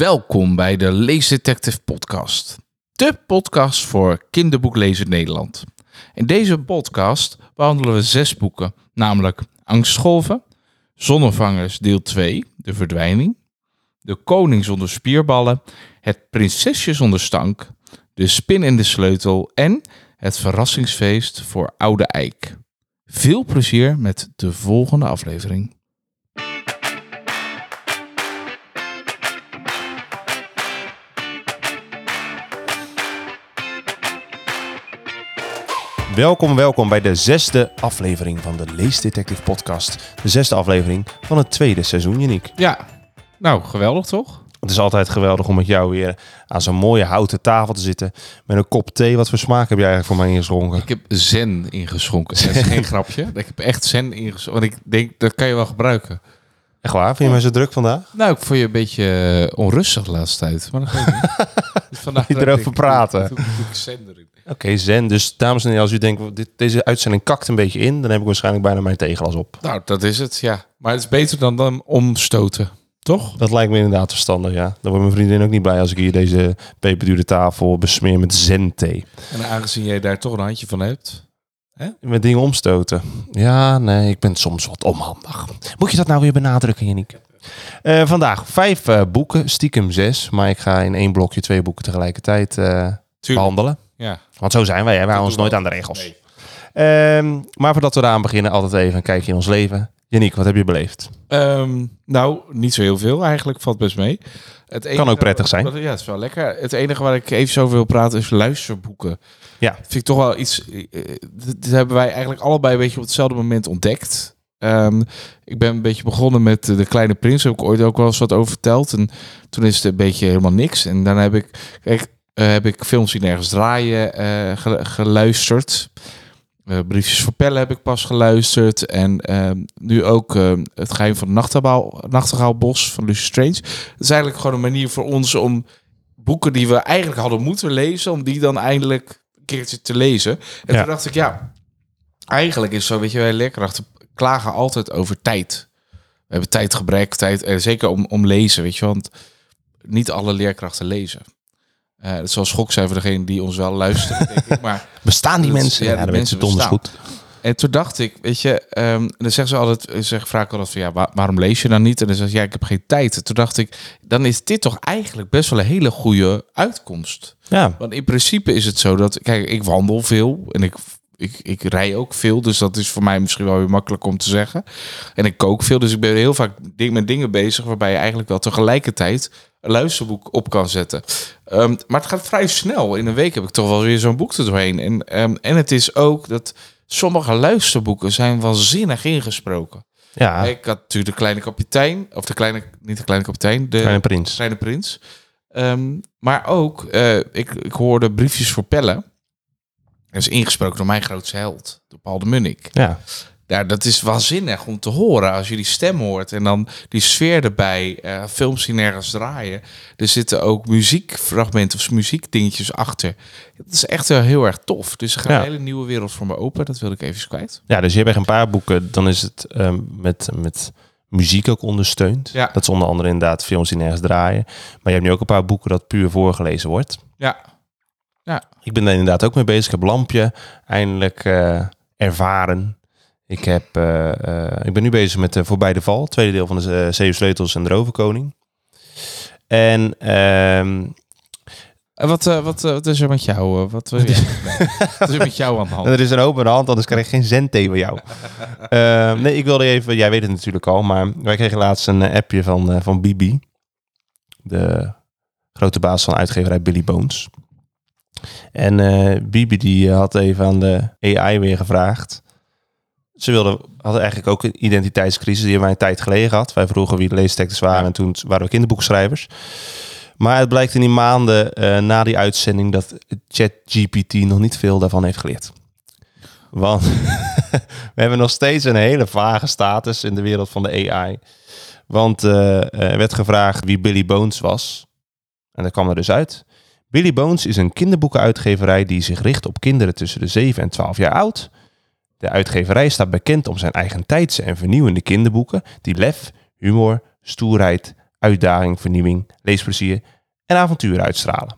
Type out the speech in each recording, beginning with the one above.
Welkom bij de Leesdetective Podcast. De podcast voor kinderboeklezer Nederland. In deze podcast behandelen we zes boeken, namelijk Angstgolven, Zonnevangers deel 2, De Verdwijning, De Koning zonder spierballen, Het Prinsesje zonder stank, De Spin en de Sleutel en Het Verrassingsfeest voor Oude Eik. Veel plezier met de volgende aflevering. Welkom, welkom bij de zesde aflevering van de Leesdetective podcast. De zesde aflevering van het tweede seizoen, Janiek. Ja, nou geweldig toch? Het is altijd geweldig om met jou weer aan zo'n mooie houten tafel te zitten. Met een kop thee. Wat voor smaak heb jij eigenlijk voor mij ingeschonken? Ik heb zen ingeschonken. Dat is geen grapje. Ik heb echt zen ingeschonken. Want ik denk, dat kan je wel gebruiken. Echt waar? Vind je mij zo druk vandaag? Nou, ik vond je een beetje eh, onrustig de laatste tijd. Maar dat. Dus vandaag Niet erover praten. doe- doe ik zen erin. Oké, zen. Dus dames en heren, als u denkt, dit, deze uitzending kakt een beetje in, dan heb ik waarschijnlijk bijna mijn theeglas op. Nou, dat is het, ja. Maar het is beter dan, dan omstoten. Toch? Dat lijkt me inderdaad verstandig, ja. Dan wordt mijn vriendin ook niet blij als ik hier deze peperdure tafel besmeer met zen-thee. En aangezien jij daar toch een handje van hebt. Met dingen omstoten. Ja, nee, ik ben soms wat onhandig. Moet je dat nou weer benadrukken, Janiek? Eh vandaag vijf eh, boeken, stiekem zes. Maar ik ga in één blokje twee boeken tegelijkertijd eh, behandelen. Ja. Want zo zijn wij, hè? wij houden ons nooit aan de regels. Nee. Ehm, maar voordat we eraan beginnen, altijd even een kijkje in ons leven. Janiek, wat heb je beleefd? Ehm, nou, niet zo heel veel eigenlijk. Valt best mee. Het Kan ook prettig zijn. wat- Ja, het is wel lekker. Het enige waar ik even zo over wil praten is luisterboeken. Ja. Vind ik toch wel iets... eh, eh, dit hebben wij eigenlijk allebei een beetje op hetzelfde moment ontdekt. Ehm, ik ben een beetje begonnen met eh, De Kleine Prins. Daar heb ik ooit ook wel eens wat over verteld. En toen is het een beetje helemaal niks. En daarna heb ik... Kijk, heb ik films die nergens draaien eh, gelu- geluisterd. Eh, Briefjes voor Pellen heb ik pas geluisterd. En ehm, nu ook ehm, Het Geheim van Nachtegaal, Nachtegaalbos van Lucius Strange. Het is eigenlijk gewoon een manier voor ons om boeken die we eigenlijk hadden moeten lezen, om die dan eindelijk een keertje te lezen. En Ja. toen dacht ik, ja, eigenlijk is zo, weet je, wij leerkrachten klagen altijd over tijd. We hebben tijdgebrek, tijd, eh, zeker om, om lezen, weet je, want niet alle leerkrachten lezen. Eh dat zal schok zijn voor degene die ons wel luisteren, denk ik. Maar Bestaan die Dat mensen? ja, dat mensen bestaan. goed. en toen dacht ik, weet je, ehm, dan zeggen ze altijd, zeg vraag ik altijd van ja, waar- waarom lees je dan niet? En dan zeg je ja, ik heb geen tijd. En toen dacht ik, dan is dit toch eigenlijk best wel een hele goede uitkomst. Ja, Want in principe is het zo dat, kijk, ik wandel veel en ik, ik, ik rij ook veel. Dus dat is voor mij misschien wel weer makkelijk om te zeggen. En ik kook veel, dus ik ben heel vaak ding- met dingen bezig waarbij je eigenlijk wel tegelijkertijd een luisterboek op kan zetten. Ehm, maar het gaat vrij snel. In een week heb ik toch wel weer zo'n boek er doorheen. En, ehm, en het is ook dat sommige luisterboeken zijn waanzinnig ingesproken. ja. Ik had natuurlijk de kleine kapitein, of de kleine, niet de kleine kapitein, de Kleine prins. Kleine Prins. Ehm, maar ook, eh, ik, ik hoorde briefjes voor Pellen. Dat is ingesproken door mijn grootste held, door Paul de Munnik. Ja. Ja, dat is waanzinnig om te horen als je die stem hoort. En dan die sfeer erbij, eh, films die nergens draaien. Er zitten ook muziekfragmenten of muziekdingetjes achter. Het is echt wel heel erg tof. Dus er gaat Ja. een hele nieuwe wereld voor me open. Dat wilde ik even kwijt. ja, dus je hebt echt een paar boeken. Dan is het ehm, met, met muziek ook ondersteund. Ja. Dat is onder andere inderdaad films die nergens draaien. Maar je hebt nu ook een paar boeken dat puur voorgelezen wordt. Ja, Ik ben daar inderdaad ook mee bezig. Ik heb Lampje eindelijk eh, ervaren. Ik, heb, eh, eh, ik ben nu bezig met uh, Voorbij de Val. Tweede deel van de Zeven Sleutels en de Roverkoning. En ehm, wat, wat, wat is er met jou? wat, wat is er met jou aan de hand? er is een hoop aan de hand, anders krijg ik geen zendthee van jou. Ehm, nee, ik wilde even... Jij weet het natuurlijk al, maar wij kregen laatst een appje van, van Bibi. De grote baas van uitgeverij Billy Bones. En eh, Bibi die had even aan de AI weer gevraagd. Ze wilde, hadden eigenlijk ook een identiteitscrisis. Die wij een tijd geleden gehad. Wij vroegen wie de leesteksters waren en toen waren we kinderboekschrijvers. Maar het blijkt in die maanden eh, na die uitzending dat ChatGPT nog niet veel daarvan heeft geleerd. Want we hebben nog steeds een hele vage status in de wereld van de AI. Want eh, er werd gevraagd wie Billy Bones was. En dat kwam er dus uit. Billy Bones is een kinderboekenuitgeverij die zich richt op kinderen tussen de 7 en 12 jaar oud. De uitgeverij staat bekend om zijn eigen tijdse en vernieuwende kinderboeken die lef, humor, stoerheid, uitdaging, vernieuwing, leesplezier en avontuur uitstralen.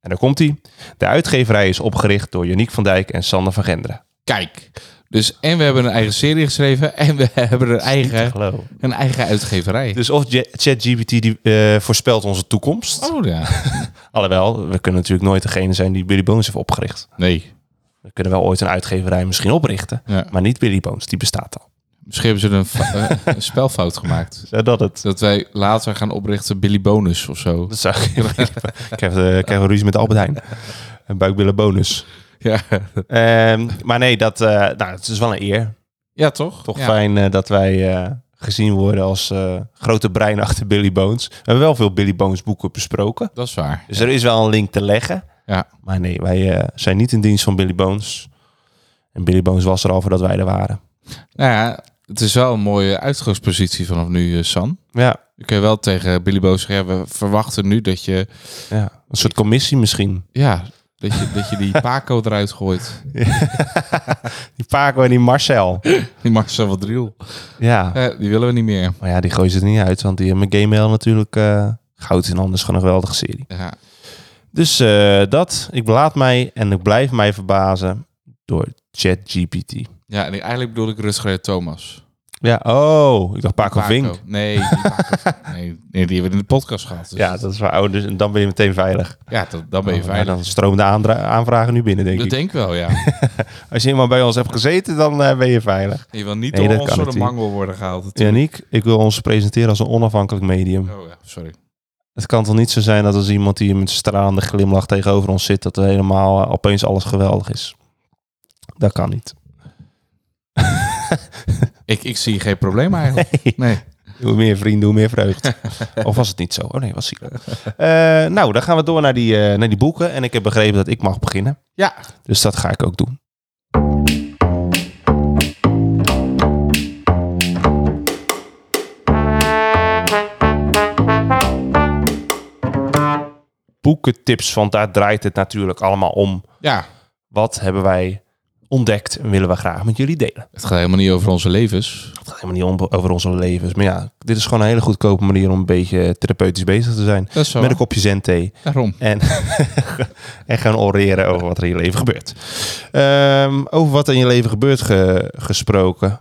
En daar komt hij. De uitgeverij is opgericht door Janiek van Dijk en Sander van Genderen. Kijk. Dus en we hebben een eigen serie geschreven en we hebben een eigen, een eigen uitgeverij. Dus of ChatGPT die eh, voorspelt onze toekomst. Oh ja. Alhoewel, we kunnen natuurlijk nooit degene zijn die Billy Bones heeft opgericht. Nee. We kunnen wel ooit een uitgeverij misschien oprichten. Ja. Maar niet Billy Bones, die bestaat al. Misschien hebben ze een, een spelfout gemaakt. Zodat het... Dat wij later gaan oprichten Billy Bonus of zo. Dat zou ik... ik heb, eh, ik heb een ruzie met Albert Heijn. Een buikbillen bonus. Ja, Ehm, maar nee, dat, eh, nou, het is wel een eer. ja toch? Toch ja. fijn eh, dat wij eh, gezien worden als grote brein achter Billy Bones. We hebben wel veel Billy Bones boeken besproken. Dat is waar. Dus er is wel een link te leggen. Ja. Maar nee, wij zijn niet in dienst van Billy Bones. En Billy Bones was er al voordat wij er waren. Nou ja, het is wel een mooie uitgangspositie vanaf nu, San. Ja, je wel tegen Billy Boos zeggen, we verwachten nu dat je, ja. een soort commissie misschien. ja, dat je, dat je die Paco eruit gooit. Die Paco en die Marcel. Die Marcel van Driel. Ja, Eh, die willen we niet meer. maar ja, die gooien ze er niet uit. Want die hebben Game Mail natuurlijk eh, goud in anders gewoon een geweldige serie. Ja. Dus eh, dat, ik belaat mij en ik blijf mij verbazen door ChatGPT. ja, en eigenlijk bedoel ik Rutger Thomas. Ja, oh, ik dacht Paco, Vink. Nee, die Paco, nee, nee, die hebben we in de podcast gehad. Dus Ja, dat is waar ouders. En dan ben je meteen veilig. ja dat, dan ben je Oh, veilig. maar Dan stromen de aanvragen nu binnen, denk dat ik. denk ik wel, ja. Als je eenmaal bij ons hebt gezeten, dan eh, ben je veilig. Je wil niet Nee, door dat ons door de mangel worden gehaald. Janiek, ik wil ons presenteren als een onafhankelijk medium. Oh ja, sorry. Het kan toch niet zo zijn dat als iemand die met stralende glimlach tegenover ons zit, dat er helemaal eh, opeens alles geweldig is. Dat kan niet. Ik, ik zie geen probleem eigenlijk. Nee. Hoe meer vrienden, hoe meer vreugde. of was het niet zo? Oh nee, was zielig. Eh, nou, dan gaan we door naar die, eh, naar die boeken. En ik heb begrepen dat ik mag beginnen. Ja. Dus dat ga ik ook doen. Boekentips, want daar draait het natuurlijk allemaal om. Ja, Wat hebben wij ontdekt en willen we graag met jullie delen? het gaat helemaal niet over onze levens. Het gaat helemaal niet om, over onze levens. Maar ja, dit is gewoon een hele goedkope manier om een beetje therapeutisch bezig te zijn. Met een kopje zendthee. Daarom. En, en gaan oreren over wat er in je leven gebeurt. Ehm, over wat er in je leven gebeurt ge- gesproken.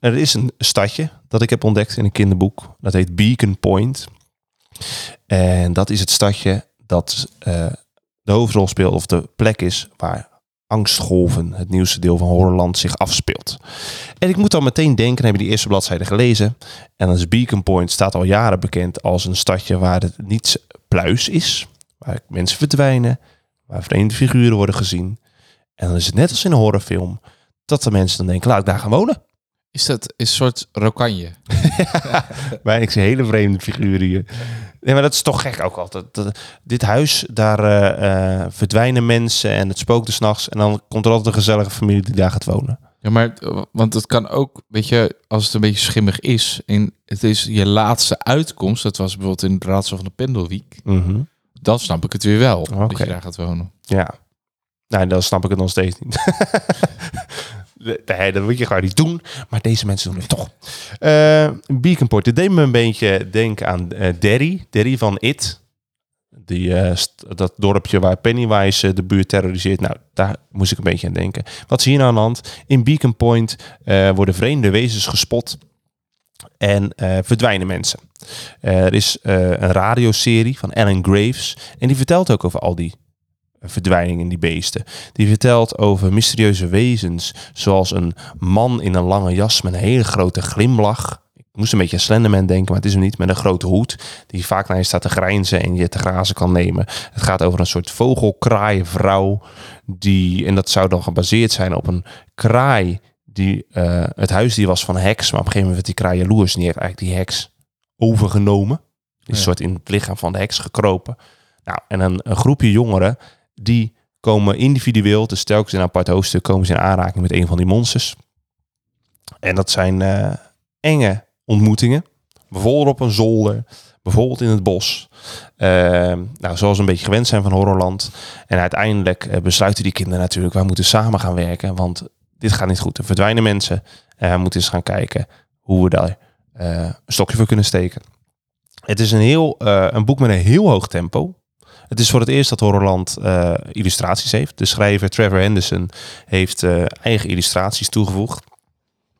Er is een stadje dat ik heb ontdekt in een kinderboek. Dat heet Beacon Point. En dat is het stadje dat eh, de hoofdrol speelt. Of de plek is waar Angstgolven, het nieuwste deel van Horrorland, zich afspeelt. En ik moet dan meteen denken, heb je die eerste bladzijde gelezen. En dan is Beacon Point staat al jaren bekend als een stadje waar het niets pluis is. Waar mensen verdwijnen, waar vreemde figuren worden gezien. En dan is het net als in een horrorfilm, dat de mensen dan denken, laat ik daar gaan wonen. Is dat is een soort rokanje? Ik zie hele vreemde figuren hier. Nee, maar dat is toch gek ook altijd. Dat- dit huis, daar eh, eh, verdwijnen mensen en het spookt er s'nachts. En dan komt er altijd een gezellige familie die daar gaat wonen. Ja, maar eh, want het kan ook, weet je, als het een beetje schimmig is en het is je laatste uitkomst, dat was bijvoorbeeld in het raadsel van de Pendelwiek, Mhm. dan snap ik het weer wel dat Oké. je daar gaat wonen. Ja. Nou, dan snap ik het nog steeds niet. nee, dat moet je gewoon niet doen. Maar deze mensen doen het toch. Eh Beaconport. Dit deed me een beetje denken aan eh Derry. Derry van It. Die, eh, dat dorpje waar Pennywise de buurt terroriseert. Nou, daar moest ik een beetje aan denken. Wat is hier nou aan de hand? In Beacon Point worden vreemde wezens gespot. En verdwijnen mensen. Er is een radioserie van Alan Graves. En die vertelt ook over al die verdwijningen in die beesten. Die vertelt over mysterieuze wezens, zoals een man in een lange jas met een hele grote glimlach. Ik moest een beetje aan Slenderman denken, maar het is hem niet. Met een grote hoed, die vaak naar je staat te grijnzen en je te grazen kan nemen. Het gaat over een soort vogelkraaienvrouw, die, en dat zou dan gebaseerd zijn op een kraai, die eh, het huisdier was van een heks. Maar op een gegeven moment werd die kraai jaloers en die heeft eigenlijk die heks overgenomen. Die is Ja. soort in het lichaam van de heks gekropen. Nou, en een, een groepje jongeren die komen individueel, dus telkens in een apart hoofdstuk, komen ze in aanraking met een van die monsters. En dat zijn eh, enge ontmoetingen. Bijvoorbeeld op een zolder, bijvoorbeeld in het bos. Ehm, nou, zoals we een beetje gewend zijn van Horrorland. En uiteindelijk eh, besluiten die kinderen natuurlijk, wij moeten samen gaan werken, want dit gaat niet goed. Er verdwijnen mensen en we moeten eens gaan kijken hoe we daar eh, een stokje voor kunnen steken. Het is een, heel, eh, een boek met een heel hoog tempo. Het is voor het eerst dat Horrorland eh, illustraties heeft. De schrijver Trevor Henderson heeft eh, eigen illustraties toegevoegd.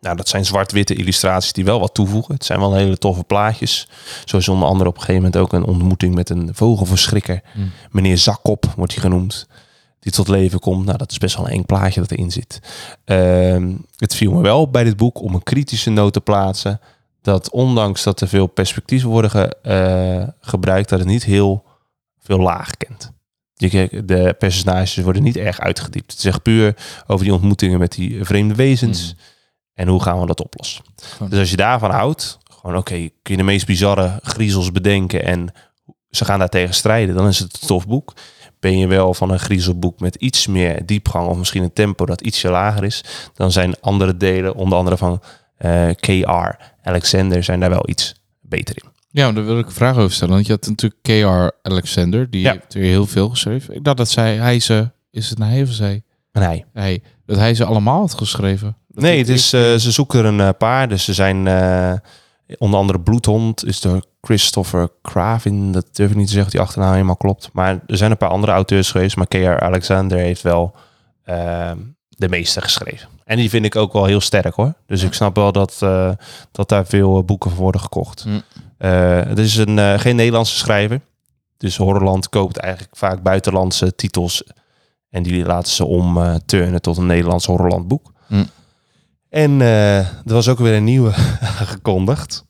Nou, dat zijn zwart-witte illustraties die wel wat toevoegen. Het zijn wel hele toffe plaatjes. Zoals onder andere op een gegeven moment ook een ontmoeting met een vogelverschrikker. Hmm. Meneer Zakkop wordt hij genoemd. Die tot leven komt. Nou, dat is best wel een eng plaatje dat erin zit. Ehm, het viel me wel bij dit boek om een kritische noot te plaatsen. Dat ondanks dat er veel perspectieven worden ge- eh, gebruikt, dat het niet heel veel laag kent. De personages worden niet erg uitgediept. Het is echt puur over die ontmoetingen met die vreemde wezens. En hoe gaan we dat oplossen? Dus als je daarvan houdt, gewoon oké, kun je de meest bizarre griezels bedenken en ze gaan daar tegen strijden, dan is het een tof boek. Ben je wel van een griezelboek met iets meer diepgang of misschien een tempo dat ietsje lager is, dan zijn andere delen, onder andere van eh, KR, Alexander, zijn daar wel iets beter in. Ja, maar daar wil ik een vraag over stellen. Want je had natuurlijk K.R. Alexander, die Ja. heeft er heel veel geschreven. Ik dacht dat zij, hij ze, is het een hij of zij? En hij. Hij, dat hij ze allemaal had geschreven. Dat Nee, het is, eh, ze zoeken er een eh, paar. Dus ze zijn eh, onder andere Bloedhond is door Christopher Cravin. Dat durf ik niet te zeggen of die achternaam helemaal klopt. Maar er zijn een paar andere auteurs geweest. Maar K.R. Alexander heeft wel eh, de meeste geschreven. En die vind ik ook wel heel sterk hoor. Dus ik snap wel dat, eh, dat daar veel boeken voor worden gekocht. Hm. Eh, het is een, eh, geen Nederlandse schrijver. Dus Horrorland koopt eigenlijk vaak buitenlandse titels. En die laten ze om eh, turnen tot een Nederlands Horrorland boek. Hm. En eh, er was ook weer een nieuwe aangekondigd.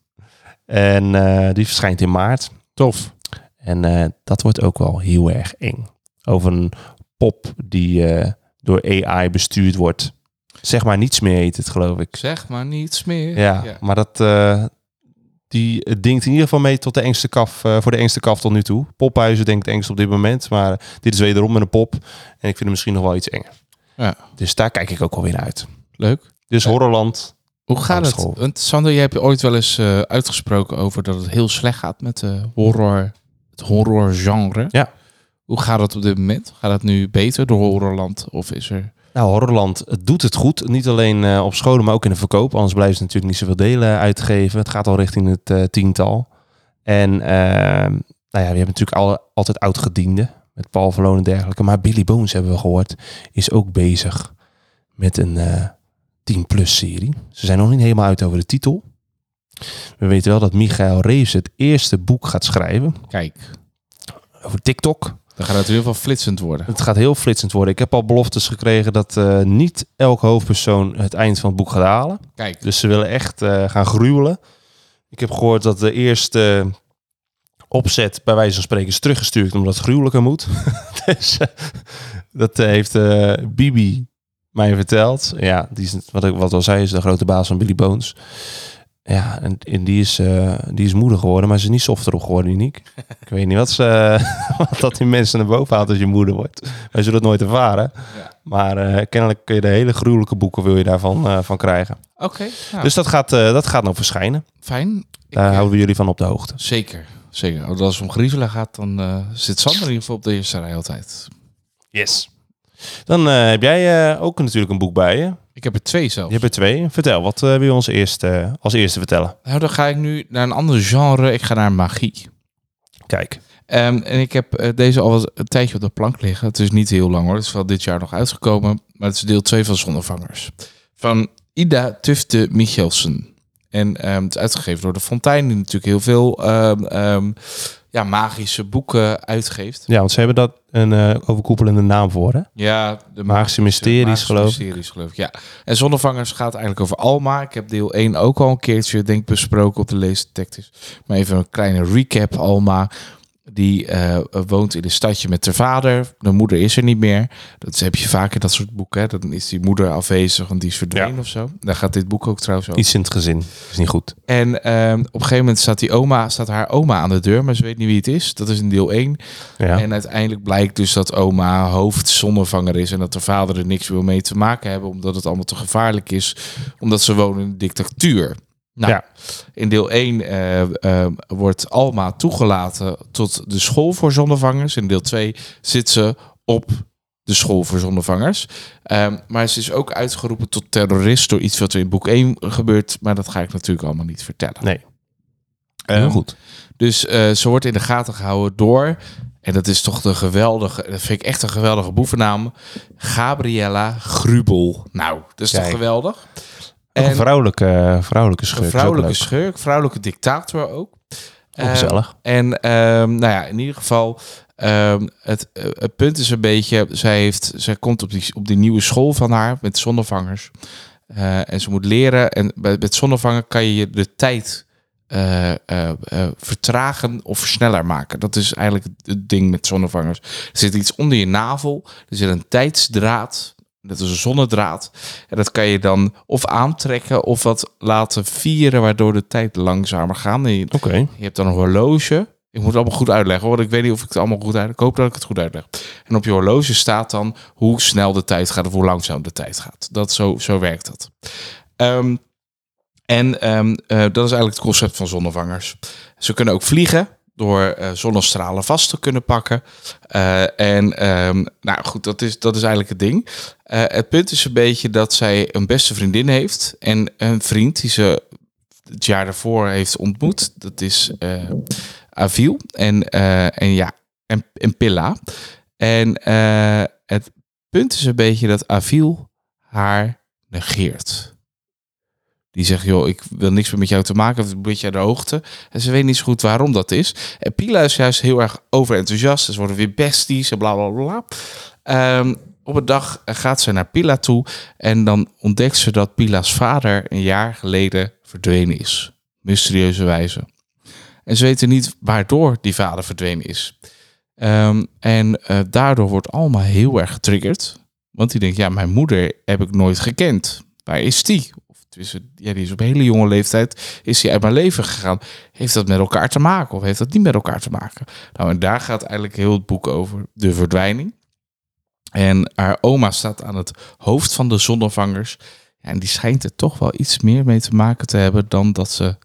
En eh, die verschijnt in maart. Tof. En eh, dat wordt ook wel heel erg eng. Over een pop die eh, door AI bestuurd wordt. Zeg maar niets meer heet het, geloof ik. Zeg maar niets meer. Ja, maar dat, eh, die dingt in ieder geval mee tot de engste kaf, eh, voor de engste kaf tot nu toe. Pophuizen denkt engst op dit moment, maar dit is wederom met een pop. En ik vind hem misschien nog wel iets enger. Ja. Dus daar kijk ik ook alweer naar uit. Leuk. Dus Ja. Horrorland, Hoe gaat het? Want Sander, je hebt ooit wel eens eh, uitgesproken over dat het heel slecht gaat met de horror, het horrorgenre. Ja. Hoe gaat het op dit moment? Gaat het nu beter door Horrorland? Of is er... Nou, Horrorland het doet het goed. Niet alleen eh, op scholen, maar ook in de verkoop. Anders blijven ze natuurlijk niet zoveel delen uitgeven. Het gaat al richting het eh, tiental. En ehm, nou ja, we hebben natuurlijk alle, altijd oud-gedienden. Met Paul Verloon en dergelijke. Maar Billy Bones, hebben we gehoord, is ook bezig met een eh 10-plus serie. Ze zijn nog niet helemaal uit over de titel. We weten wel dat Michael Reeves het eerste boek gaat schrijven. Kijk, Over TikTok. Dan gaat het ieder geval flitsend worden. Het gaat heel flitsend worden. Ik heb al beloftes gekregen dat eh, niet elk hoofdpersoon het eind van het boek gaat halen. Kijk, Dus ze willen echt eh, gaan gruwelen. Ik heb gehoord dat de eerste opzet bij wijze van spreken is teruggestuurd omdat het gruwelijker moet. dus eh, dat heeft Bibi mij verteld. Ja, die is, wat ik wat al zei, is de grote baas van Billy Bones. Ja, en, en die, is, eh, die is moeder geworden, maar ze is niet softer geworden, uniek. Ik weet niet wat, ze, wat dat die mensen naar boven haalt als je moeder wordt. Wij zullen het nooit ervaren. Ja. Maar eh, kennelijk kun je de hele gruwelijke boeken wil je daarvan eh, van krijgen. oké. nou, Dus dat gaat, dat gaat nog verschijnen. fijn. Daar houden we jullie van op de hoogte. Zeker, zeker. Als het om griezelen gaat, dan zit Sander in ieder geval op de eerste rij altijd. Yes. Dan eh, heb jij eh, ook natuurlijk een boek bij je. Ik heb er twee Je zelfs. hebt er twee. Vertel, wat eh, wil je ons eerst, als eerste vertellen? Nou, dan ga ik nu naar een ander genre. Ik ga naar magie. Kijk. Ehm, en ik heb deze al een tijdje op de plank liggen. Het is niet heel lang hoor. Het is wel dit jaar nog uitgekomen. Maar het is deel 2 van Zonnevangers. Van Ida Tufte Michelsen. En ehm, het is uitgegeven door de Fontein. Die natuurlijk heel veel ehm, ja, magische boeken uitgeeft. Ja, want ze hebben dat een eh, overkoepelende naam voor, hè? Ja, de Magische mysteries, magische geloof ik. mysteries, geloof ik. Ja. En Zonnevangers gaat eigenlijk over Alma. Ik heb deel 1 ook al een keertje, denk besproken op de leesdetectives. Maar even een kleine recap. Alma, die eh, woont in een stadje met haar vader. De moeder is er niet meer. Dat heb je vaak in dat soort boeken. Hè. Dan is die moeder afwezig, want die is verdwenen Ja. of zo. Daar gaat dit boek ook trouwens over. Iets in het gezin. Is niet goed. En ehm, op een gegeven moment staat, die oma, staat haar oma aan de deur, maar ze weet niet wie het is. Dat is in deel 1. Ja. En uiteindelijk blijkt dus dat oma hoofdzonnevanger is en dat de vader er niks wil mee te maken hebben, omdat het allemaal te gevaarlijk is, omdat ze wonen in een dictatuur. Nou, Ja. in deel 1 eh, eh, wordt Alma toegelaten tot de school voor zonnevangers. In deel 2 zit ze op de school voor zonnevangers. Ehm, maar ze is ook uitgeroepen tot terrorist door iets wat er in boek 1 gebeurt. Maar dat ga ik natuurlijk allemaal niet vertellen. Nee. Heel Ehm, goed. Dus eh, ze wordt in de gaten gehouden door, en dat is toch de geweldige, dat vind ik echt een geweldige boevennaam, Gabriella Grubel. Nou, dat is toch geweldig? Een En vrouwelijke, vrouwelijke een schurk. vrouwelijke schurk, vrouwelijke dictator ook. Eh, gezellig. En ehm, nou ja, in ieder geval, ehm, het, eh, het punt is een beetje, zij, heeft, zij komt op die, op die nieuwe school van haar met zonnevangers. Eh, en ze moet leren. En bij, met zonnevangen kan je de tijd eh, eh, eh, vertragen of sneller maken. Dat is eigenlijk het ding met zonnevangers. Er zit iets onder je navel. Er zit een tijdsdraad. Dat is een zonnedraad. En dat kan je dan of aantrekken of wat laten vieren, waardoor de tijd langzamer gaat. Oké. je hebt dan een horloge. Ik moet het allemaal goed uitleggen, hoor. want ik weet niet of ik het allemaal goed uitleg. Ik hoop dat ik het goed uitleg. En op je horloge staat dan hoe snel de tijd gaat of hoe langzaam de tijd gaat. Dat, zo, zo werkt dat. Ehm, en ehm, eh, dat is eigenlijk het concept van zonnevangers. Ze kunnen ook vliegen door eh, zonnestralen vast te kunnen pakken. Eh, en ehm, nou goed, dat is, dat is eigenlijk het ding. Eh, het punt is een beetje dat zij een beste vriendin heeft. En een vriend die ze het jaar daarvoor heeft ontmoet. Dat is Aviel en, en ja, en, en Pilla. En het punt is een beetje dat Aviel haar negeert. Die zegt, joh, ik wil niks meer met jou te maken hebben, een beetje de hoogte. En ze weet niet zo goed waarom dat is. En Pila is juist heel erg overenthousiast. Ze worden weer besties en bla bla bla. Ehm, op een dag gaat ze naar Pila toe en dan ontdekt ze dat Pila's vader een jaar geleden verdwenen is. Mysterieuze wijze. En ze weten niet waardoor die vader verdwenen is. Ehm, en eh, daardoor wordt Alma heel erg getriggerd. Want die denkt, ja, mijn moeder heb ik nooit gekend. Waar is die? Tenminste, ja, die is op hele jonge leeftijd is hij uit mijn leven gegaan. Heeft dat met elkaar te maken of heeft dat niet met elkaar te maken? Nou, en daar gaat eigenlijk heel het boek over de verdwijning. En haar oma staat aan het hoofd van de zonnevangers. En die schijnt er toch wel iets meer mee te maken te hebben dan dat ze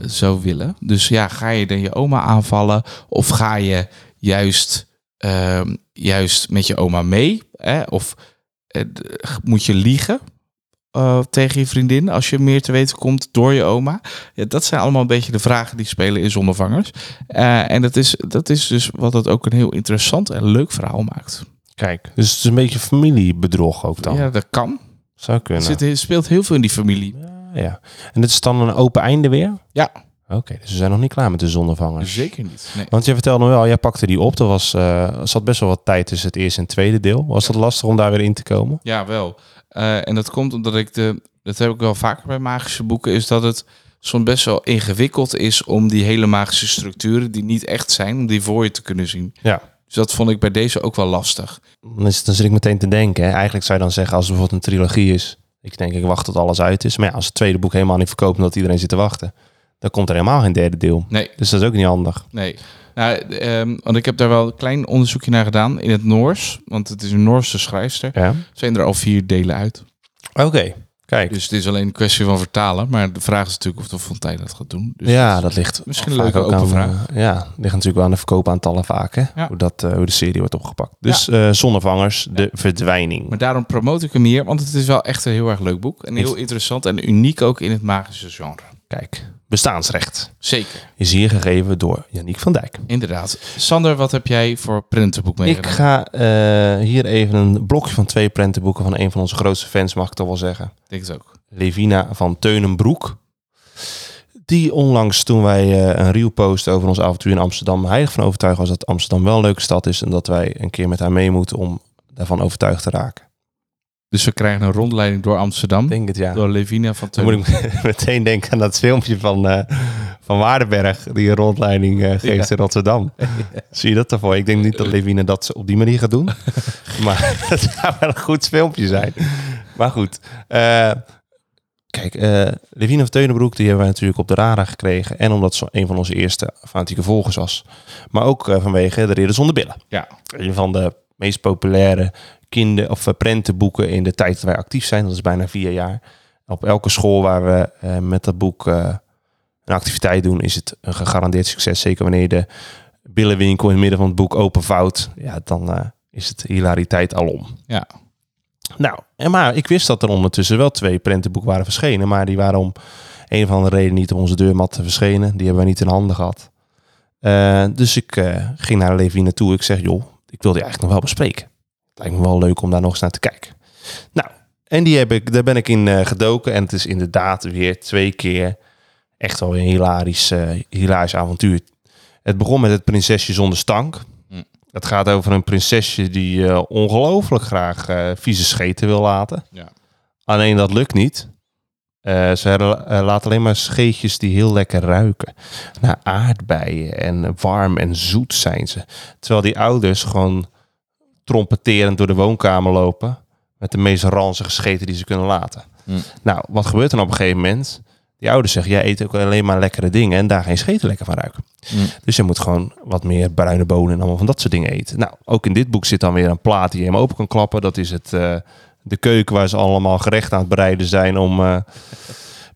zou willen. Dus ja, ga je dan je oma aanvallen of ga je juist, ehm, juist met je oma mee? Hè? Of eh, moet je liegen eh, tegen je vriendin als je meer te weten komt door je oma? Ja, dat zijn allemaal een beetje de vragen die spelen in zonnevangers. Eh, en dat is, dat is dus wat het ook een heel interessant en leuk verhaal maakt. Kijk, dus het is een beetje familiebedrog ook dan. Ja, dat kan. Zou Er kunnen. zit, er speelt heel veel in die familie. Ja, ja. En dit is dan een open einde weer? Ja, Oké, dus we zijn nog niet klaar met de zonnevangers. zeker niet. Nee. Want je vertelde wel, jij pakte die op. Er was, er zat best wel wat tijd tussen het eerste en het tweede deel. Was het lastig om daar weer in te komen? Ja, wel. Eh, en dat komt omdat ik de, dat heb ik wel vaker bij magische boeken, is dat het soms best wel ingewikkeld is om die hele magische structuren, die niet echt zijn, om die voor je te kunnen zien. Ja. Dus dat vond ik bij deze ook wel lastig. Dan, is, dan zit ik meteen te denken. Hè. Eigenlijk zou je dan zeggen, als het bijvoorbeeld een trilogie is. Ik denk, ik wacht tot alles uit is. Maar ja, als het tweede boek helemaal niet verkoopt omdat iedereen zit te wachten. Dan komt er helemaal geen derde deel. Nee, Dus dat is ook niet handig. nee. Nou, want ik heb daar wel een klein onderzoekje naar gedaan in het Noors, want het is een Noorse schrijfster. Ja. Zijn er al vier delen uit. Oké, kijk. Dus het is alleen een kwestie van vertalen. Maar de vraag is natuurlijk of de Fontijn dat gaat doen. Dus ja, dat ligt misschien een leuke ook open aan, vraag. eh, ja, ligt natuurlijk wel aan de verkoopaantallen vaak. Hè? Ja. Hoe, dat, eh, hoe de serie wordt opgepakt. Dus eh, Zonnevangers, de verdwijning. Maar daarom promote ik hem hier, want het is wel echt een heel erg leuk boek. En heel interessant en uniek ook in het magische genre. Kijk, bestaansrecht Zeker, is hier gegeven door Yannick van Dijk. inderdaad. Sander, wat heb jij voor prentenboek Ik meegenomen? ga eh, hier even een blokje van twee prentenboeken van een van onze grootste fans, mag ik toch wel zeggen. Ik denk het ook. Levina van Teunenbroek. Die onlangs toen wij eh, een reel posten over ons avontuur in Amsterdam, heilig van overtuigd was dat Amsterdam wel een leuke stad is en dat wij een keer met haar mee moeten om daarvan overtuigd te raken. Dus we krijgen een rondleiding door Amsterdam. Denk het ja. Door Levina van Dan Teun. moet ik meteen denken aan dat filmpje van, eh, van Waardenberg, die een rondleiding eh, geeft in Rotterdam. Zie je dat ervoor? Ik denk niet dat Levine dat op die manier gaat doen. maar het zou wel een goed filmpje zijn. Maar goed. eh, kijk, Levine van Teunenbroek, die hebben wij natuurlijk op de radar gekregen. En omdat ze een van onze eerste fanatieke volgers was. Maar ook vanwege de Ridder zonder billen. Ja, Een van de meest populaire kinder- of prentenboeken in de tijd dat wij actief zijn. Dat is bijna vier jaar. Op elke school waar we eh, met dat boek eh, een activiteit doen, is het een gegarandeerd succes. Zeker wanneer je de billenwinkel in het midden van het boek openvouwt. Ja, dan eh, is het hilariteit alom. ja. Nou, en maar ik wist dat er ondertussen wel twee prentenboeken waren verschenen. Maar die waren om een of andere reden niet op onze deurmat verschenen. Die hebben wij niet in handen gehad. Eh, dus ik ging naar Levi naartoe. Ik zeg, joh, ik wil die eigenlijk nog wel bespreken. Lijkt me wel leuk om daar nog eens naar te kijken. Nou, en die heb ik, daar ben ik in eh, gedoken. En het is inderdaad weer twee keer echt wel een hilarisch, eh, hilarisch avontuur. Het begon met het prinsesje zonder stank. Hm. Het gaat over een prinsesje die eh, ongelooflijk graag vieze scheten wil laten. Ja. Alleen dat lukt niet. Ze laat alleen maar scheetjes die heel lekker ruiken. Naar aardbeien en warm en zoet zijn ze. Terwijl die ouders gewoon trompeterend door de woonkamer lopen. Met de meest ranzige scheten die ze kunnen laten. Hm. Nou, wat gebeurt er dan op een gegeven moment? Die ouders zeggen, jij eet ook alleen maar lekkere dingen en daar geen scheten lekker van ruiken. Hm. Dus je moet gewoon wat meer bruine bonen en allemaal van dat soort dingen eten. Nou, ook in dit boek zit dan weer een plaat die je hem open kan klappen. Dat is het, eh, de keuken waar ze allemaal gerecht aan het bereiden zijn om eh,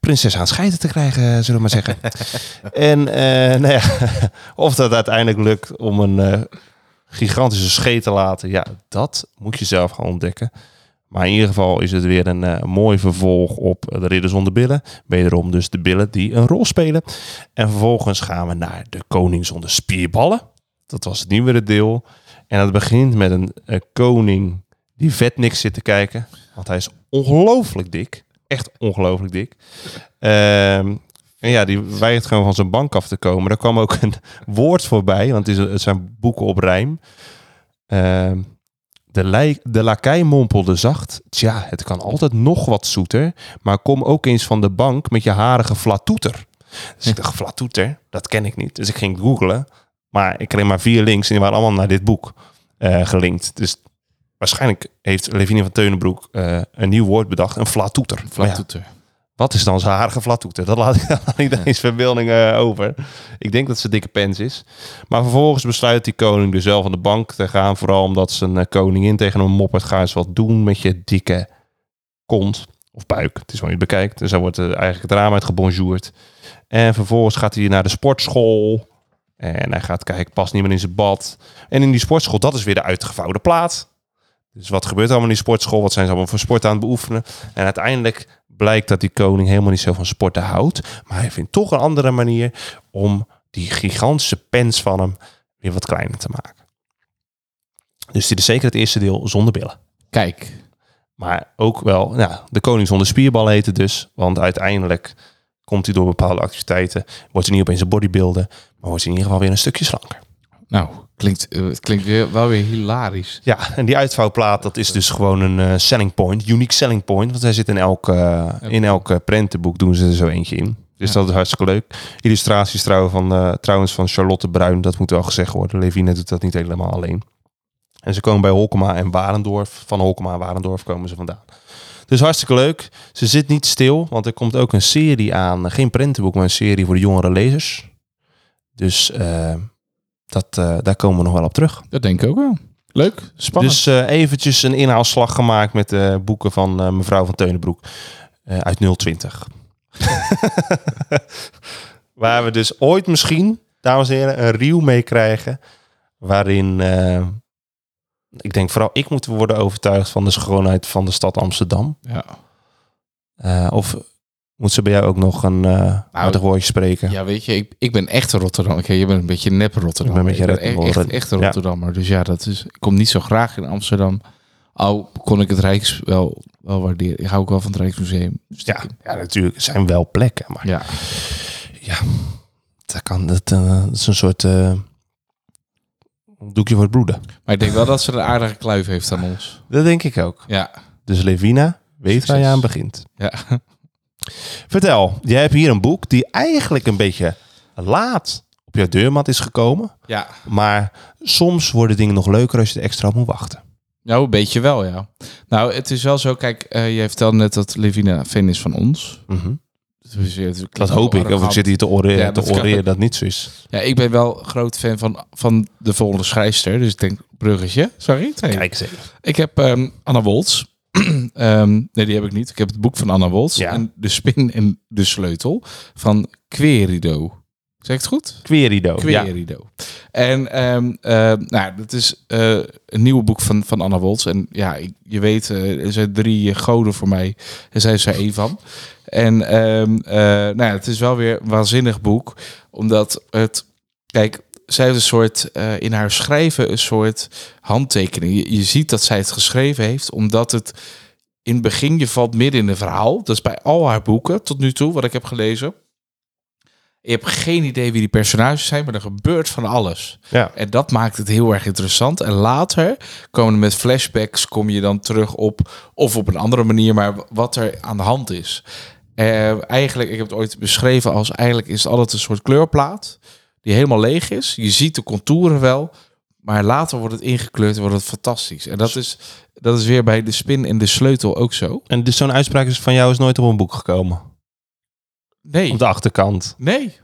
prinses aan scheiden te krijgen, zullen we maar zeggen. en eh, nou ja, of dat uiteindelijk lukt om een gigantische scheet te laten, ja, dat moet je zelf gaan ontdekken. Maar in ieder geval is het weer een eh, mooi vervolg op de Ridder zonder billen. Wederom dus de billen die een rol spelen. En vervolgens gaan we naar de Koning zonder spierballen. Dat was het nieuwere deel. En het begint met een eh, koning die vet niks zit te kijken. Want hij is ongelooflijk dik. Echt ongelooflijk dik. Ehm, en ja, die weigert gewoon van zijn bank af te komen. Er kwam ook een woord voorbij, want het, zijn boeken op rijm. Ehm, de, de lakij mompelde zacht. Tja, het kan altijd nog wat zoeter. Maar kom ook eens van de bank met je harige flatoeter. Dus ik dacht, flatoeter? Dat ken ik niet. Dus ik ging googlen. Maar ik kreeg maar vier links en die waren allemaal naar dit boek eh, gelinkt. Dus waarschijnlijk heeft Levinia van Teunenbroek eh, een nieuw woord bedacht. Een flatoeter. Flattoeter. Wat is dan zijn harige flattoeter? Dat laat ik aan iedereen's verbeelding eh, over. Ik denk dat ze dikke pens is. Maar vervolgens besluit die koning dus zelf aan de bank te gaan. Vooral omdat zijn eh, koningin tegen hem moppert. Ga eens wat doen met je dikke kont of buik. Het is wel het bekijkt. Dus dan wordt er eigenlijk het raam uit gebonjourd. En vervolgens gaat hij naar de sportschool. En hij gaat kijken, past niet meer in zijn bad. En in die sportschool, dat is weer de uitgevouwde plaat. Dus wat gebeurt er allemaal in die sportschool? Wat zijn ze allemaal voor sport aan het beoefenen? En uiteindelijk blijkt dat die koning helemaal niet zo van sporten houdt. Maar hij vindt toch een andere manier om die gigantische pens van hem weer wat kleiner te maken. Dus dit is zeker het eerste deel zonder billen. Kijk. Maar ook wel, ja, de koning zonder spierbal heet het dus. Want uiteindelijk komt hij door bepaalde activiteiten. Wordt hij niet opeens een bodybuilder. Maar wordt hij in ieder geval weer een stukje slanker. Nou, klinkt, eh, het klinkt weer, wel weer hilarisch. Ja, en die uitvouwplaat, dat is dus gewoon een eh, selling point. Unique selling point. Want hij zit in elk, eh, in elk prentenboek doen ze er zo eentje in. Dus Ja. dat is hartstikke leuk. Illustraties trouwens van, trouwens van Charlotte Bruin. Dat moet wel gezegd worden. Levine doet dat niet helemaal alleen. En ze komen bij Holkema en Warendorf. Van Holkema en Warendorf komen ze vandaan. Dus hartstikke leuk. Ze zit niet stil, want er komt ook een serie aan. Geen prentenboek, maar een serie voor de jongere lezers. Dus dat, eh, daar komen we nog wel op terug. Dat denk ik ook wel. Leuk, spannend. Dus eh, eventjes een inhaalslag gemaakt met de boeken van eh, mevrouw van Teunenbroek eh, uit 020. Waar we dus ooit misschien, dames en heren, een reel mee krijgen. Waarin, eh, ik denk vooral ik moet worden overtuigd van de schoonheid van de stad Amsterdam. ja. Eh, of moet ze bij jou ook nog een uh, aardig woordje spreken? ja, weet je, ik, ik ben echt een Rotterdam. Oké, je bent een beetje nep Rotterdam. Ik ben een beetje echt, Rotterdam. echt, echt een Ja. Rotterdammer. Dus ja, dat is, ik kom niet zo graag in Amsterdam. Al kon ik het Rijks wel, wel waarderen. Ik hou ook wel van het Rijksmuseum. Dus Ja, ja, natuurlijk. Er zijn wel plekken, maar ja. ja, dat kan. Dat, eh, dat is een soort eh, doekje voor het broeden. Maar ik denk wel dat ze een aardige kluif heeft aan ons. Dat denk ik ook. Ja. Dus Levina, weet waar je aan begint. Ja. Vertel, jij hebt hier een boek die eigenlijk een beetje laat op jouw deurmat is gekomen. Ja. Maar soms worden dingen nog leuker als je er extra op moet wachten. Nou, een beetje wel, ja. Nou, het is wel zo, kijk, eh je vertelde net dat Levina fan is van ons. Mhm. Dus Dat hoop ik. Of ik zit hier te oreren, Ja, te dat kan. oreren dat niet zo is. Ja, ik ben wel groot fan van, van de volgende schrijfster. Dus ik denk, bruggetje. Sorry. twee. Kijk eens even. Ik heb ehm, Anna Woltz. Ehm, nee, die heb ik niet. Ik heb het boek van Anna Woltz. Ja. En De Spin en de Sleutel van Querido. Zeg ik het goed? Querido. Ja. Querido. En ehm eh, nou, dat is eh, een nieuwe boek van, van Anna Woltz. En ja, ik- je weet, eh, er zijn drie goden voor mij. En zij is er één van. En ehm, eh, nou ja, het is wel weer een waanzinnig boek. Omdat het... Kijk, zij heeft een soort... eh, in haar schrijven een soort handtekening. Je, je ziet dat zij het geschreven heeft. Omdat het... In het begin, je valt midden in een verhaal. Dat is bij al haar boeken tot nu toe, wat ik heb gelezen. Je hebt geen idee wie die personages zijn, maar er gebeurt van alles. Ja. En dat maakt het heel erg interessant. En later komen er met flashbacks, kom je dan terug op, of op een andere manier, maar wat er aan de hand is. Eh, eigenlijk, ik heb het ooit beschreven als, eigenlijk is het altijd een soort kleurplaat, die helemaal leeg is. Je ziet de contouren wel, maar later wordt het ingekleurd en wordt het fantastisch. En dat is, dat is weer bij de spin en de sleutel ook zo. En dus zo'n uitspraak is van jou is nooit op een boek gekomen. Nee, Op de achterkant. nee.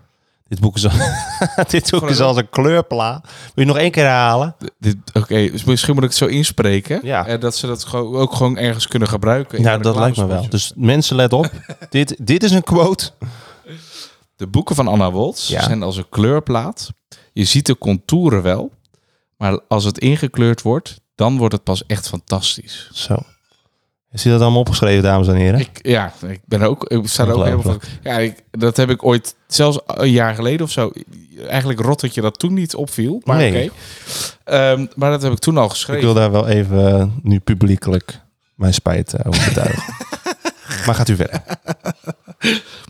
Dit boek is, al- dit boek is als een kleurpla. Wil je nog één keer herhalen? Dit- Oké, dus misschien moet ik het zo inspreken. Ja. En dat ze dat gewoon, ook gewoon ergens kunnen gebruiken. Ja, dat lijkt me wel. Dus mensen, let op. dit, dit is een quote. De boeken van Anna Woltz Ja. zijn als een kleurplaat. Je ziet de contouren wel. Maar als het ingekleurd wordt, dan wordt het pas echt fantastisch. Zo. Is dat allemaal opgeschreven, dames en heren? Ik, ja, ik ben ook. Ik sta er ook helemaal van. Ja, ik, dat heb ik ooit, zelfs een jaar geleden of zo. Eigenlijk rot dat je dat toen niet opviel. Maar Nee. oké. Ehm, maar dat heb ik toen al Ik geschreven. wil daar wel even eh, nu publiekelijk mijn spijt eh, over betuigen. maar gaat u verder.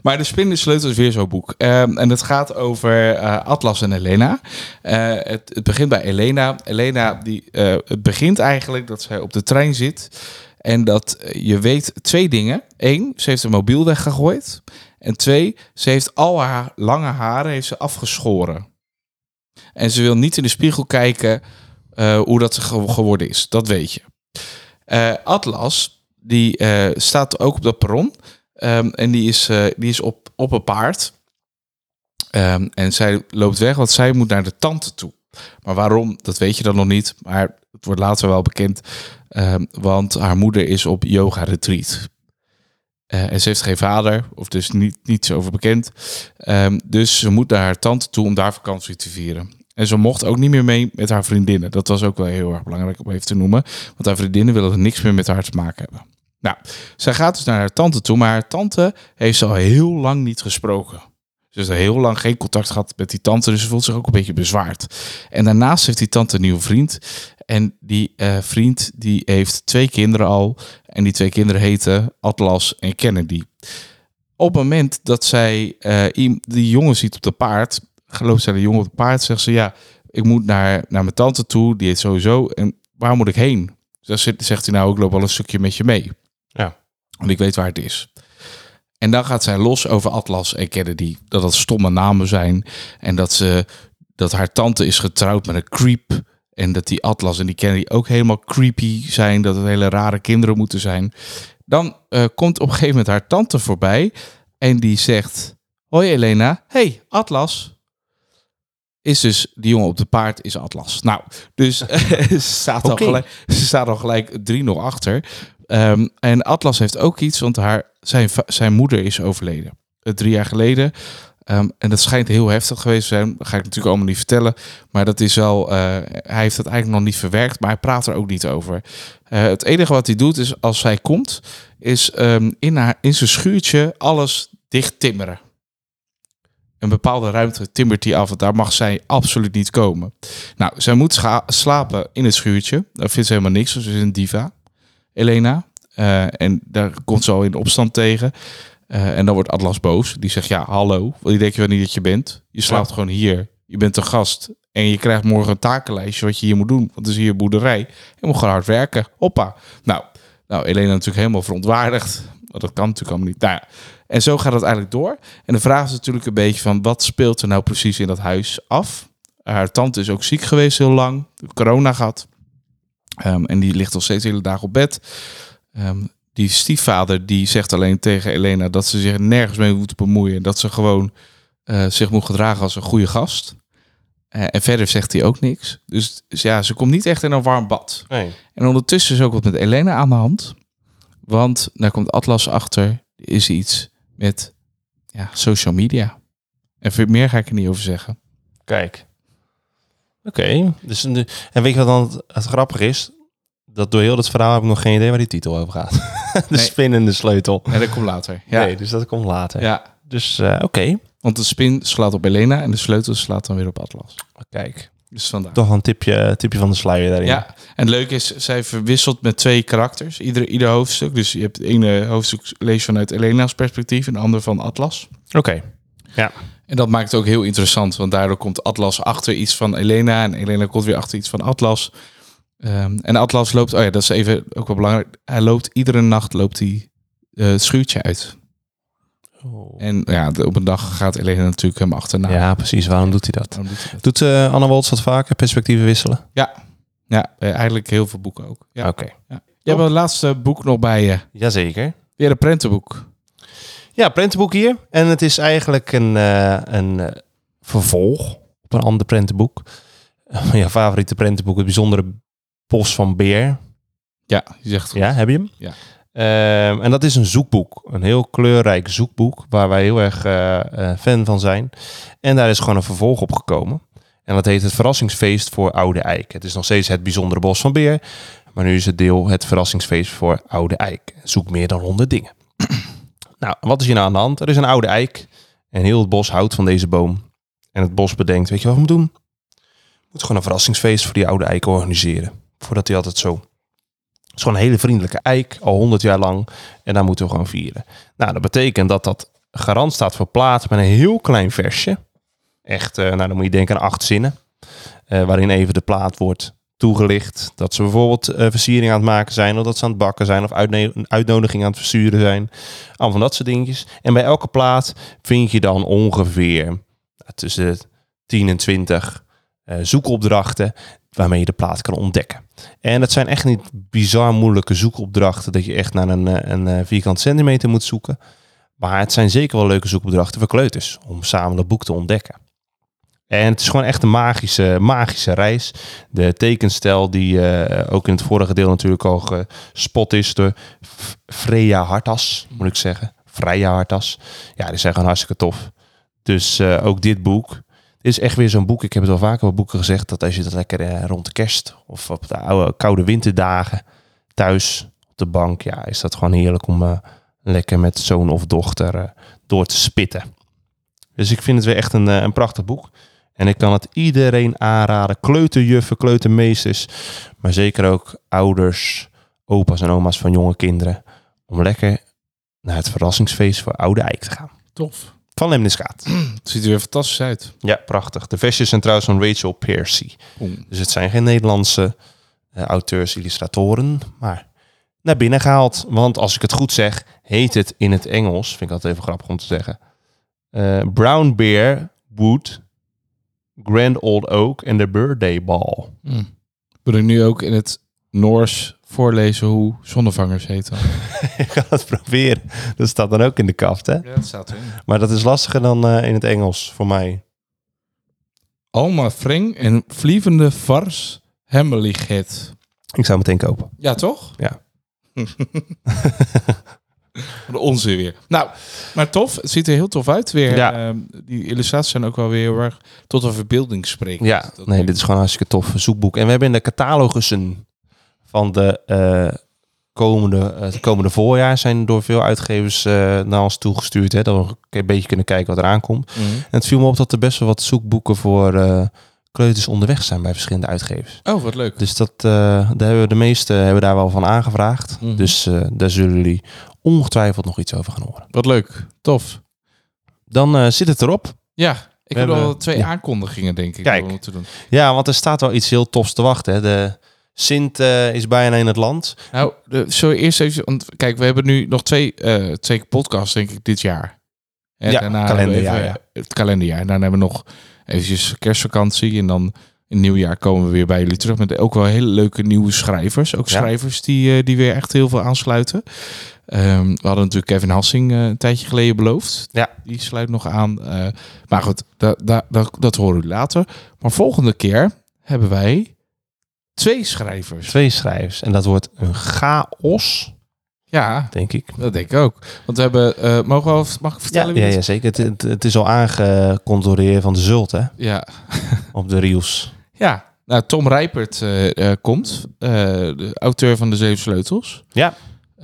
Maar de Spin de Sleutel is weer zo'n boek. Ehm, en het gaat over eh, Atlas en Elena. Eh, het, het begint bij Elena. Elena, die, eh, het begint eigenlijk dat zij op de trein zit. En dat je weet twee dingen. Eén, ze heeft een mobiel weggegooid. En twee, ze heeft al haar lange haren heeft ze afgeschoren. En ze wil niet in de spiegel kijken hoe dat ge- geworden is. Dat weet je. Atlas, die staat ook op dat perron. Ehm, en die is, eh, die is op, op een paard. Ehm, en zij loopt weg, want zij moet naar de tante toe. Maar waarom, dat weet je dan nog niet. Maar het wordt later wel bekend. Ehm, want haar moeder is op yoga-retreat. Eh, en ze heeft geen vader, of dus niet, niets over bekend. Dus ze moet naar haar tante toe om daar vakantie te vieren. En ze mocht ook niet meer mee met haar vriendinnen. Dat was ook wel heel erg belangrijk om even te noemen. Want haar vriendinnen willen er niks meer met haar te maken hebben. Nou, zij gaat dus naar haar tante toe, maar haar tante heeft ze al heel lang niet gesproken. Ze heeft al heel lang geen contact gehad met die tante, dus ze voelt zich ook een beetje bezwaard. En daarnaast heeft die tante een nieuwe vriend. En die eh, vriend die heeft twee kinderen al. En die twee kinderen heten Atlas en Kennedy. Op het moment dat zij eh, die jongen ziet op de paard, gelooft zij de jongen op de paard, zegt ze ja, ik moet naar, naar mijn tante toe, die heet sowieso. En waar moet ik heen? Dus zegt hij nou, ik loop al een stukje met je mee. Ja. Want ik weet waar het is. En dan gaat zij los over Atlas en Kennedy. Dat dat stomme namen zijn. En dat, ze, dat haar tante is getrouwd met een creep. En dat die Atlas en die Kennedy ook helemaal creepy zijn. Dat het hele rare kinderen moeten zijn. Dan eh, komt op een gegeven moment haar tante voorbij. En die zegt... Hoi Elena. Hey Atlas. Is dus die jongen op de paard is Atlas. Nou, dus ze, staat al gelijk, ze staat al gelijk 3-0 achter. Ehm, en Atlas heeft ook iets, want haar, zijn, zijn moeder is overleden. Eh, drie jaar geleden. Ehm, en dat schijnt heel heftig geweest te zijn. Dat ga ik natuurlijk allemaal niet vertellen. Maar dat is wel. eh, hij heeft het eigenlijk nog niet verwerkt, maar hij praat er ook niet over. Eh, het enige wat hij doet is als zij komt, is ehm, in, haar, in zijn schuurtje alles dicht timmeren. Een bepaalde ruimte timmert hij af, want daar mag zij absoluut niet komen. Nou, zij moet slapen in het schuurtje. Daar vindt ze helemaal niks, ze is een diva. Elena. Eh, en daar komt ze al in opstand tegen. Eh, en dan wordt Atlas boos. Die zegt, ja, hallo. Die denk je wel niet dat je bent. Je slaapt gewoon hier. Je bent een gast. En je krijgt morgen een takenlijstje wat je hier moet doen. Want het is hier een boerderij. Je moet gewoon hard werken. Hoppa. Nou, nou Elena natuurlijk helemaal verontwaardigd. Want dat kan natuurlijk allemaal niet. Nou ja. En zo gaat het eigenlijk door. En de vraag is natuurlijk een beetje van... wat speelt er nou precies in dat huis af? Haar tante is ook ziek geweest heel lang. Corona gehad. Ehm, en die ligt nog steeds de hele dag op bed. Ehm, die stiefvader die zegt alleen tegen Elena dat ze zich nergens mee moet bemoeien. Dat ze gewoon eh, zich moet gedragen als een goede gast. Eh, en verder zegt hij ook niks. Dus, dus ja, ze komt niet echt in een warm bad. Nee. En ondertussen is ook wat met Elena aan de hand. Want daar komt Atlas achter. Er is iets met ja, social media. En veel meer ga ik er niet over zeggen. Kijk. Oké. Dus, de- en weet je wat dan het, het grappige is? Dat door heel het verhaal heb ik nog geen idee waar die titel over gaat. de Nee. spinnende sleutel. En dat komt later. Ja, Nee, dus dat komt later. ja. Dus eh, oké. want de spin slaat op Elena en de sleutel slaat dan weer op Atlas. Kijk. Dus vandaar. Toch een tipje, tipje van de sluier daarin. Ja, en het leuke is, zij verwisselt met twee karakters, ieder, ieder hoofdstuk. Dus je hebt het ene hoofdstuk lees vanuit Elena's perspectief en de andere van Atlas. Oké. En dat maakt het ook heel interessant, want daardoor komt Atlas achter iets van Elena en Elena komt weer achter iets van Atlas. Ehm, en Atlas loopt, oh ja, dat is even ook wel belangrijk. Hij loopt iedere nacht loopt hij eh, het schuurtje uit. Oh. En ja, op een dag gaat Elena natuurlijk hem achterna. Ja, precies. Waarom doet hij dat? Doet hij dat? Doet eh Anne Woltz dat vaker? Perspectieven wisselen? Ja, ja eh, eigenlijk heel veel boeken ook. Ja. Oké. Ja. Je hebt het laatste boek nog bij je. Jazeker. Weer een prentenboek. Ja, prentenboek hier. En het is eigenlijk een, eh, een eh, vervolg op een ander prentenboek. Mijn favoriete prentenboek, het bijzondere Bos van Beer. Ja, je zegt goed. Ja, heb je hem? Ja. Ehm, en dat is een zoekboek. Een heel kleurrijk zoekboek waar wij heel erg eh, fan van zijn. En daar is gewoon een vervolg op gekomen. En dat heet het Verrassingsfeest voor Oude Eik. Het is nog steeds het bijzondere Bos van Beer. Maar nu is het deel het Verrassingsfeest voor Oude Eik. Zoek meer dan 100 dingen. Nou, wat is hier nou aan de hand? Er is een oude eik. En heel het bos houdt van deze boom. En het bos bedenkt, weet je wat we moeten doen? We moeten gewoon een verrassingsfeest voor die oude eik organiseren. Voordat hij altijd zo... Het is gewoon een hele vriendelijke eik, al 100 jaar lang. En daar moeten we gewoon vieren. Nou, dat betekent dat dat garant staat voor plaat met een heel klein versje. Echt, eh, nou dan moet je denken aan acht zinnen. eh, waarin even de plaat wordt toegelicht. Dat ze bijvoorbeeld eh, versiering aan het maken zijn. Of dat ze aan het bakken zijn. Of uitnodiging aan het versturen zijn. Allemaal van dat soort dingetjes. En bij elke plaat vind je dan ongeveer nou, tussen 10 en 20 eh, zoekopdrachten. Waarmee je de plaat kan ontdekken. En het zijn echt niet bizar moeilijke zoekopdrachten. Dat je echt naar een, eh, een vierkant centimeter moet zoeken. Maar het zijn zeker wel leuke zoekopdrachten voor kleuters. Om samen dat boek te ontdekken. En het is gewoon echt een magische, magische reis. De tekenstijl die eh, ook in het vorige deel natuurlijk al gespot is door Freya Hartas, moet ik zeggen. Freya Hartas. Ja, die zijn gewoon hartstikke tof. Dus eh, ook dit boek. Is echt weer zo'n boek. Ik heb het al vaker bij boeken gezegd. Dat als je dat lekker eh, rond de kerst of op de oude, koude winterdagen thuis op de bank. Ja, is dat gewoon heerlijk om lekker met zoon of dochter door te spitten. Dus ik vind het weer echt een, een prachtig boek. En ik kan het iedereen aanraden. Kleuterjuffen, kleutermeesters. Maar zeker ook ouders, opa's en oma's van jonge kinderen. Om lekker naar het verrassingsfeest voor Oude Eik te gaan. Tof. Van Lemniskaat. Het ziet er weer fantastisch uit. Ja, prachtig. De versjes zijn trouwens van Rachel Piercy. Boom. Dus het zijn geen Nederlandse eh, auteurs, illustratoren. Maar naar binnen gehaald. Want als ik het goed zeg, heet het in het Engels. Vind ik altijd even grappig om te zeggen. eh, Brown Bear, Wood, Grand Old Oak en The Birthday Ball. Mm. Wil ik nu ook in het Noors voorlezen hoe zonnevangers heten? ik ga het proberen. Dat staat dan ook in de kaft, hè? Ja, dat staat erin. Maar dat is lastiger dan eh, in het Engels voor mij. Alma Fring en vlievende vars hemmeligheid. Ik zou meteen kopen. Ja, toch? Ja. De onzin weer. Nou, maar tof. Het ziet er heel tof uit weer. Ja. Ehm, die illustraties zijn ook wel weer heel erg tot een verbeelding spreken. Ja, Dat- nee, dit is gewoon een hartstikke tof zoekboek. En we hebben in de catalogussen van de eh, komende, het komende voorjaar zijn door veel uitgevers eh, naar ons toegestuurd. Hè, dat we een beetje kunnen kijken wat eraan komt. Mhm. En het viel me op dat er best wel wat zoekboeken voor eh, kleuters onderweg zijn bij verschillende uitgevers. Oh, wat leuk. Dus dat, eh, daar hebben we de meeste hebben daar wel van aangevraagd. Mhm. Dus eh, daar zullen jullie ongetwijfeld nog iets over gaan horen. Wat leuk. Tof. Dan eh, zit het erop. Ja, ik We heb al twee ja. aankondigingen, denk ik, Kijk. moeten doen. Ja, want er staat wel iets heel tofs te wachten. Hè. De Sint eh, is bijna in het land. Nou, de, zo eerst even, want kijk, we hebben nu nog twee, eh, twee podcasts, denk ik, dit jaar. En Ja, daarna kalenderjaar, even- Het kalenderjaar. En daarna hebben we nog eventjes kerstvakantie. En dan in nieuwjaar komen we weer bij jullie terug met ook wel hele leuke nieuwe schrijvers. Ook Ja. schrijvers die, die weer echt heel veel aansluiten. Ehm, we hadden natuurlijk Kevin Hassing eh, een tijdje geleden beloofd. Ja. Die sluit nog aan. Eh, maar goed, da, da, da- dat horen we later. Maar volgende keer hebben wij twee schrijvers. Twee schrijvers. En dat wordt een chaos. Ja, denk ik. Dat denk ik ook. Want we hebben, uh, mogen we, mag ik vertellen? Ja, ja, ja zeker. Het, het, het, is al aangecontroleerd van de Zult, hè? Ja. Op de reels. Ja, nou, Tom Rijpert komt, de auteur van de Zeven Sleutels. Ja.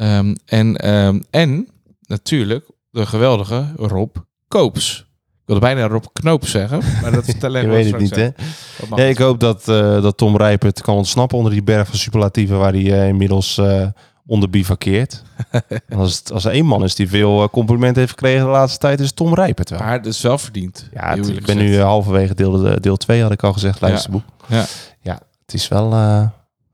Um, en, um, en natuurlijk de geweldige Rob Koops. Ik wilde bijna Rob Knoop zeggen, maar dat vertellen Je weet het niet, hè? Ja, ik hoop dat, uh, dat Tom Rijpert kan ontsnappen onder die berg van superlatieven waar hij uh, inmiddels uh, onder bivakkeert. als, het, als er één man is die veel complimenten heeft gekregen de laatste tijd, is Tom Rijpert wel. Maar het is wel verdiend. Ja, het, ik ben nu halverwege deel, deel 2, had ik al gezegd, luisterboek. Ja. ja. ja het is wel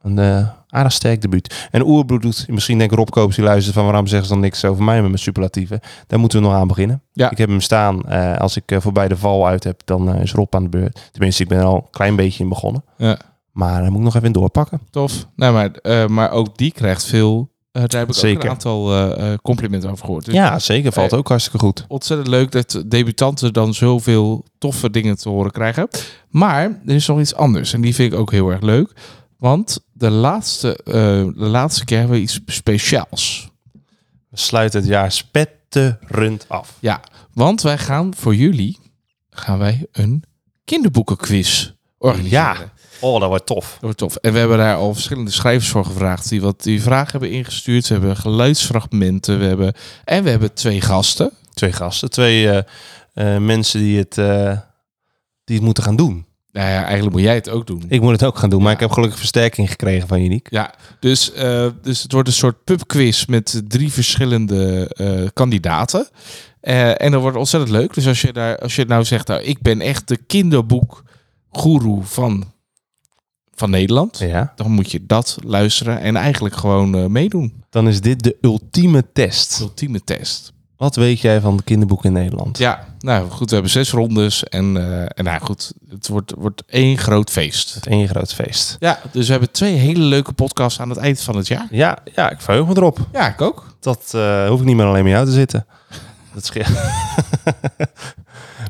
een aardig sterk debuut. En Oerbloed doet, misschien denk Rob Koops die luistert van waarom zeggen ze dan niks over mij met mijn superlatieven. Daar moeten we nog aan beginnen. Ja. Ik heb hem staan. Uh, als ik uh, voorbij de val uit heb, dan uh, is Rob aan de beurt. Tenminste, ik ben er al een klein beetje in begonnen. Ja. Maar dan moet ik nog even in doorpakken. Tof. Nou, maar, maar ook die krijgt veel... daar heb ik zeker. ook een aantal complimenten over gehoord. Dus, ja, zeker. Valt ook hartstikke goed. Ontzettend leuk dat debutanten dan zoveel toffe dingen te horen krijgen. Maar er is nog iets anders. En die vind ik ook heel erg leuk. Want de laatste, uh, de laatste keer hebben we iets speciaals. We sluiten het jaar spetterend af. Ja, want wij gaan voor jullie gaan wij een kinderboekenquiz organiseren. Ja. Oh, dat wordt tof. Dat wordt tof. En we hebben daar al verschillende schrijvers voor gevraagd die wat die vragen hebben ingestuurd. Ze hebben geluidsfragmenten. We hebben en we hebben twee gasten. Twee gasten, twee uh, uh, mensen die het, die het moeten gaan doen. Nou ja, eigenlijk moet jij het ook doen. Ik moet het ook gaan doen, maar ik heb gelukkig versterking gekregen van Uniek. Ja, dus, uh, dus het wordt een soort pubquiz met drie verschillende uh, kandidaten. Uh, en dat wordt ontzettend leuk. Dus als je, daar, als je nou zegt, nou, ik ben echt de kinderboekgoeroe van, van Nederland. Ja. Dan moet je dat luisteren en eigenlijk gewoon meedoen. Dan is dit de ultieme test. Ultieme test. Wat weet jij van de kinderboeken in Nederland? Ja, nou goed, we hebben zes rondes en, uh, en nou goed, het wordt, wordt één groot feest. Het één groot feest. Ja, dus we hebben twee hele leuke podcasts aan het eind van het jaar. Ja, ja ik verheug me erop. Ja, ik ook. Dat uh, hoef ik niet meer alleen met jou te zitten. Dat scheelt.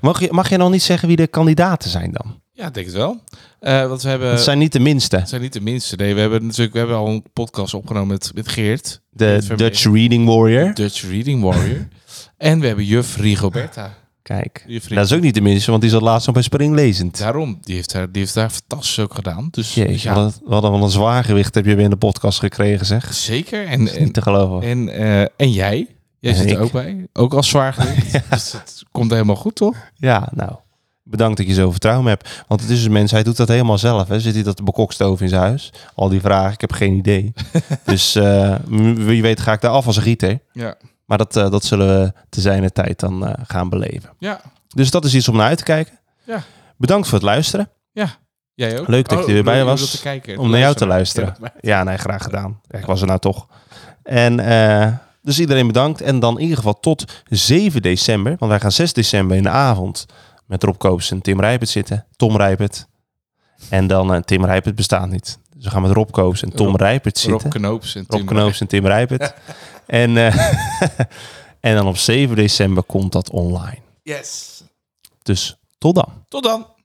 mag, je, mag je nog niet zeggen wie de kandidaten zijn dan? Ja, ik denk het wel. Uh, want we hebben. Het zijn niet de minste. Het zijn niet de minste. Nee, we hebben natuurlijk we hebben al een podcast opgenomen met, met Geert. De Dutch Reading Warrior. Dutch Reading Warrior. en we hebben juf Rigoberta. Kijk, dat is ook niet de minste, want die zat laatst nog bij Springlezend. Daarom, die heeft daar, die heeft daar fantastisch ook gedaan. Dus Jeetje, ja. wat, wat wel een zwaar gewicht heb je weer in de podcast gekregen, zeg. Zeker. En, en niet te geloven. En, uh, en jij? Jij En zit er ook bij. Ook als zwaar gewicht. Ja. Dus het komt helemaal goed, toch? Ja, nou, bedankt dat je zo vertrouwen hebt. Want het is een mens, hij doet dat helemaal zelf. Hè. Zit hij dat bekokstoof in zijn huis? Al die vragen, ik heb geen idee. dus eh, wie weet ga ik daar af als een gieter. Ja. Maar dat, eh, dat zullen we te zijner tijd dan eh, gaan beleven. Ja. Dus dat is iets om naar uit te kijken. Ja. Bedankt voor het luisteren. Jij ook? Leuk dat je er weer bij je was. kijken. Om naar jou te luisteren. Ja, Ja, nee, graag gedaan. Ja, ik was er nou toch. En dus iedereen bedankt. En dan in ieder geval tot 7 december. Want wij gaan 6 december in de avond met Rob Koops en Tim Rijpert zitten. Tom Rijpert. En dan eh, Tim Rijpert bestaat niet. Dus we gaan met Rob Koops en Tom Rob- Rijpert zitten. Rob Knoops en Rob Tim Knoops en Tim Rijpert. en, eh, en dan op 7 december komt dat online. Yes. Dus tot dan. Tot dan.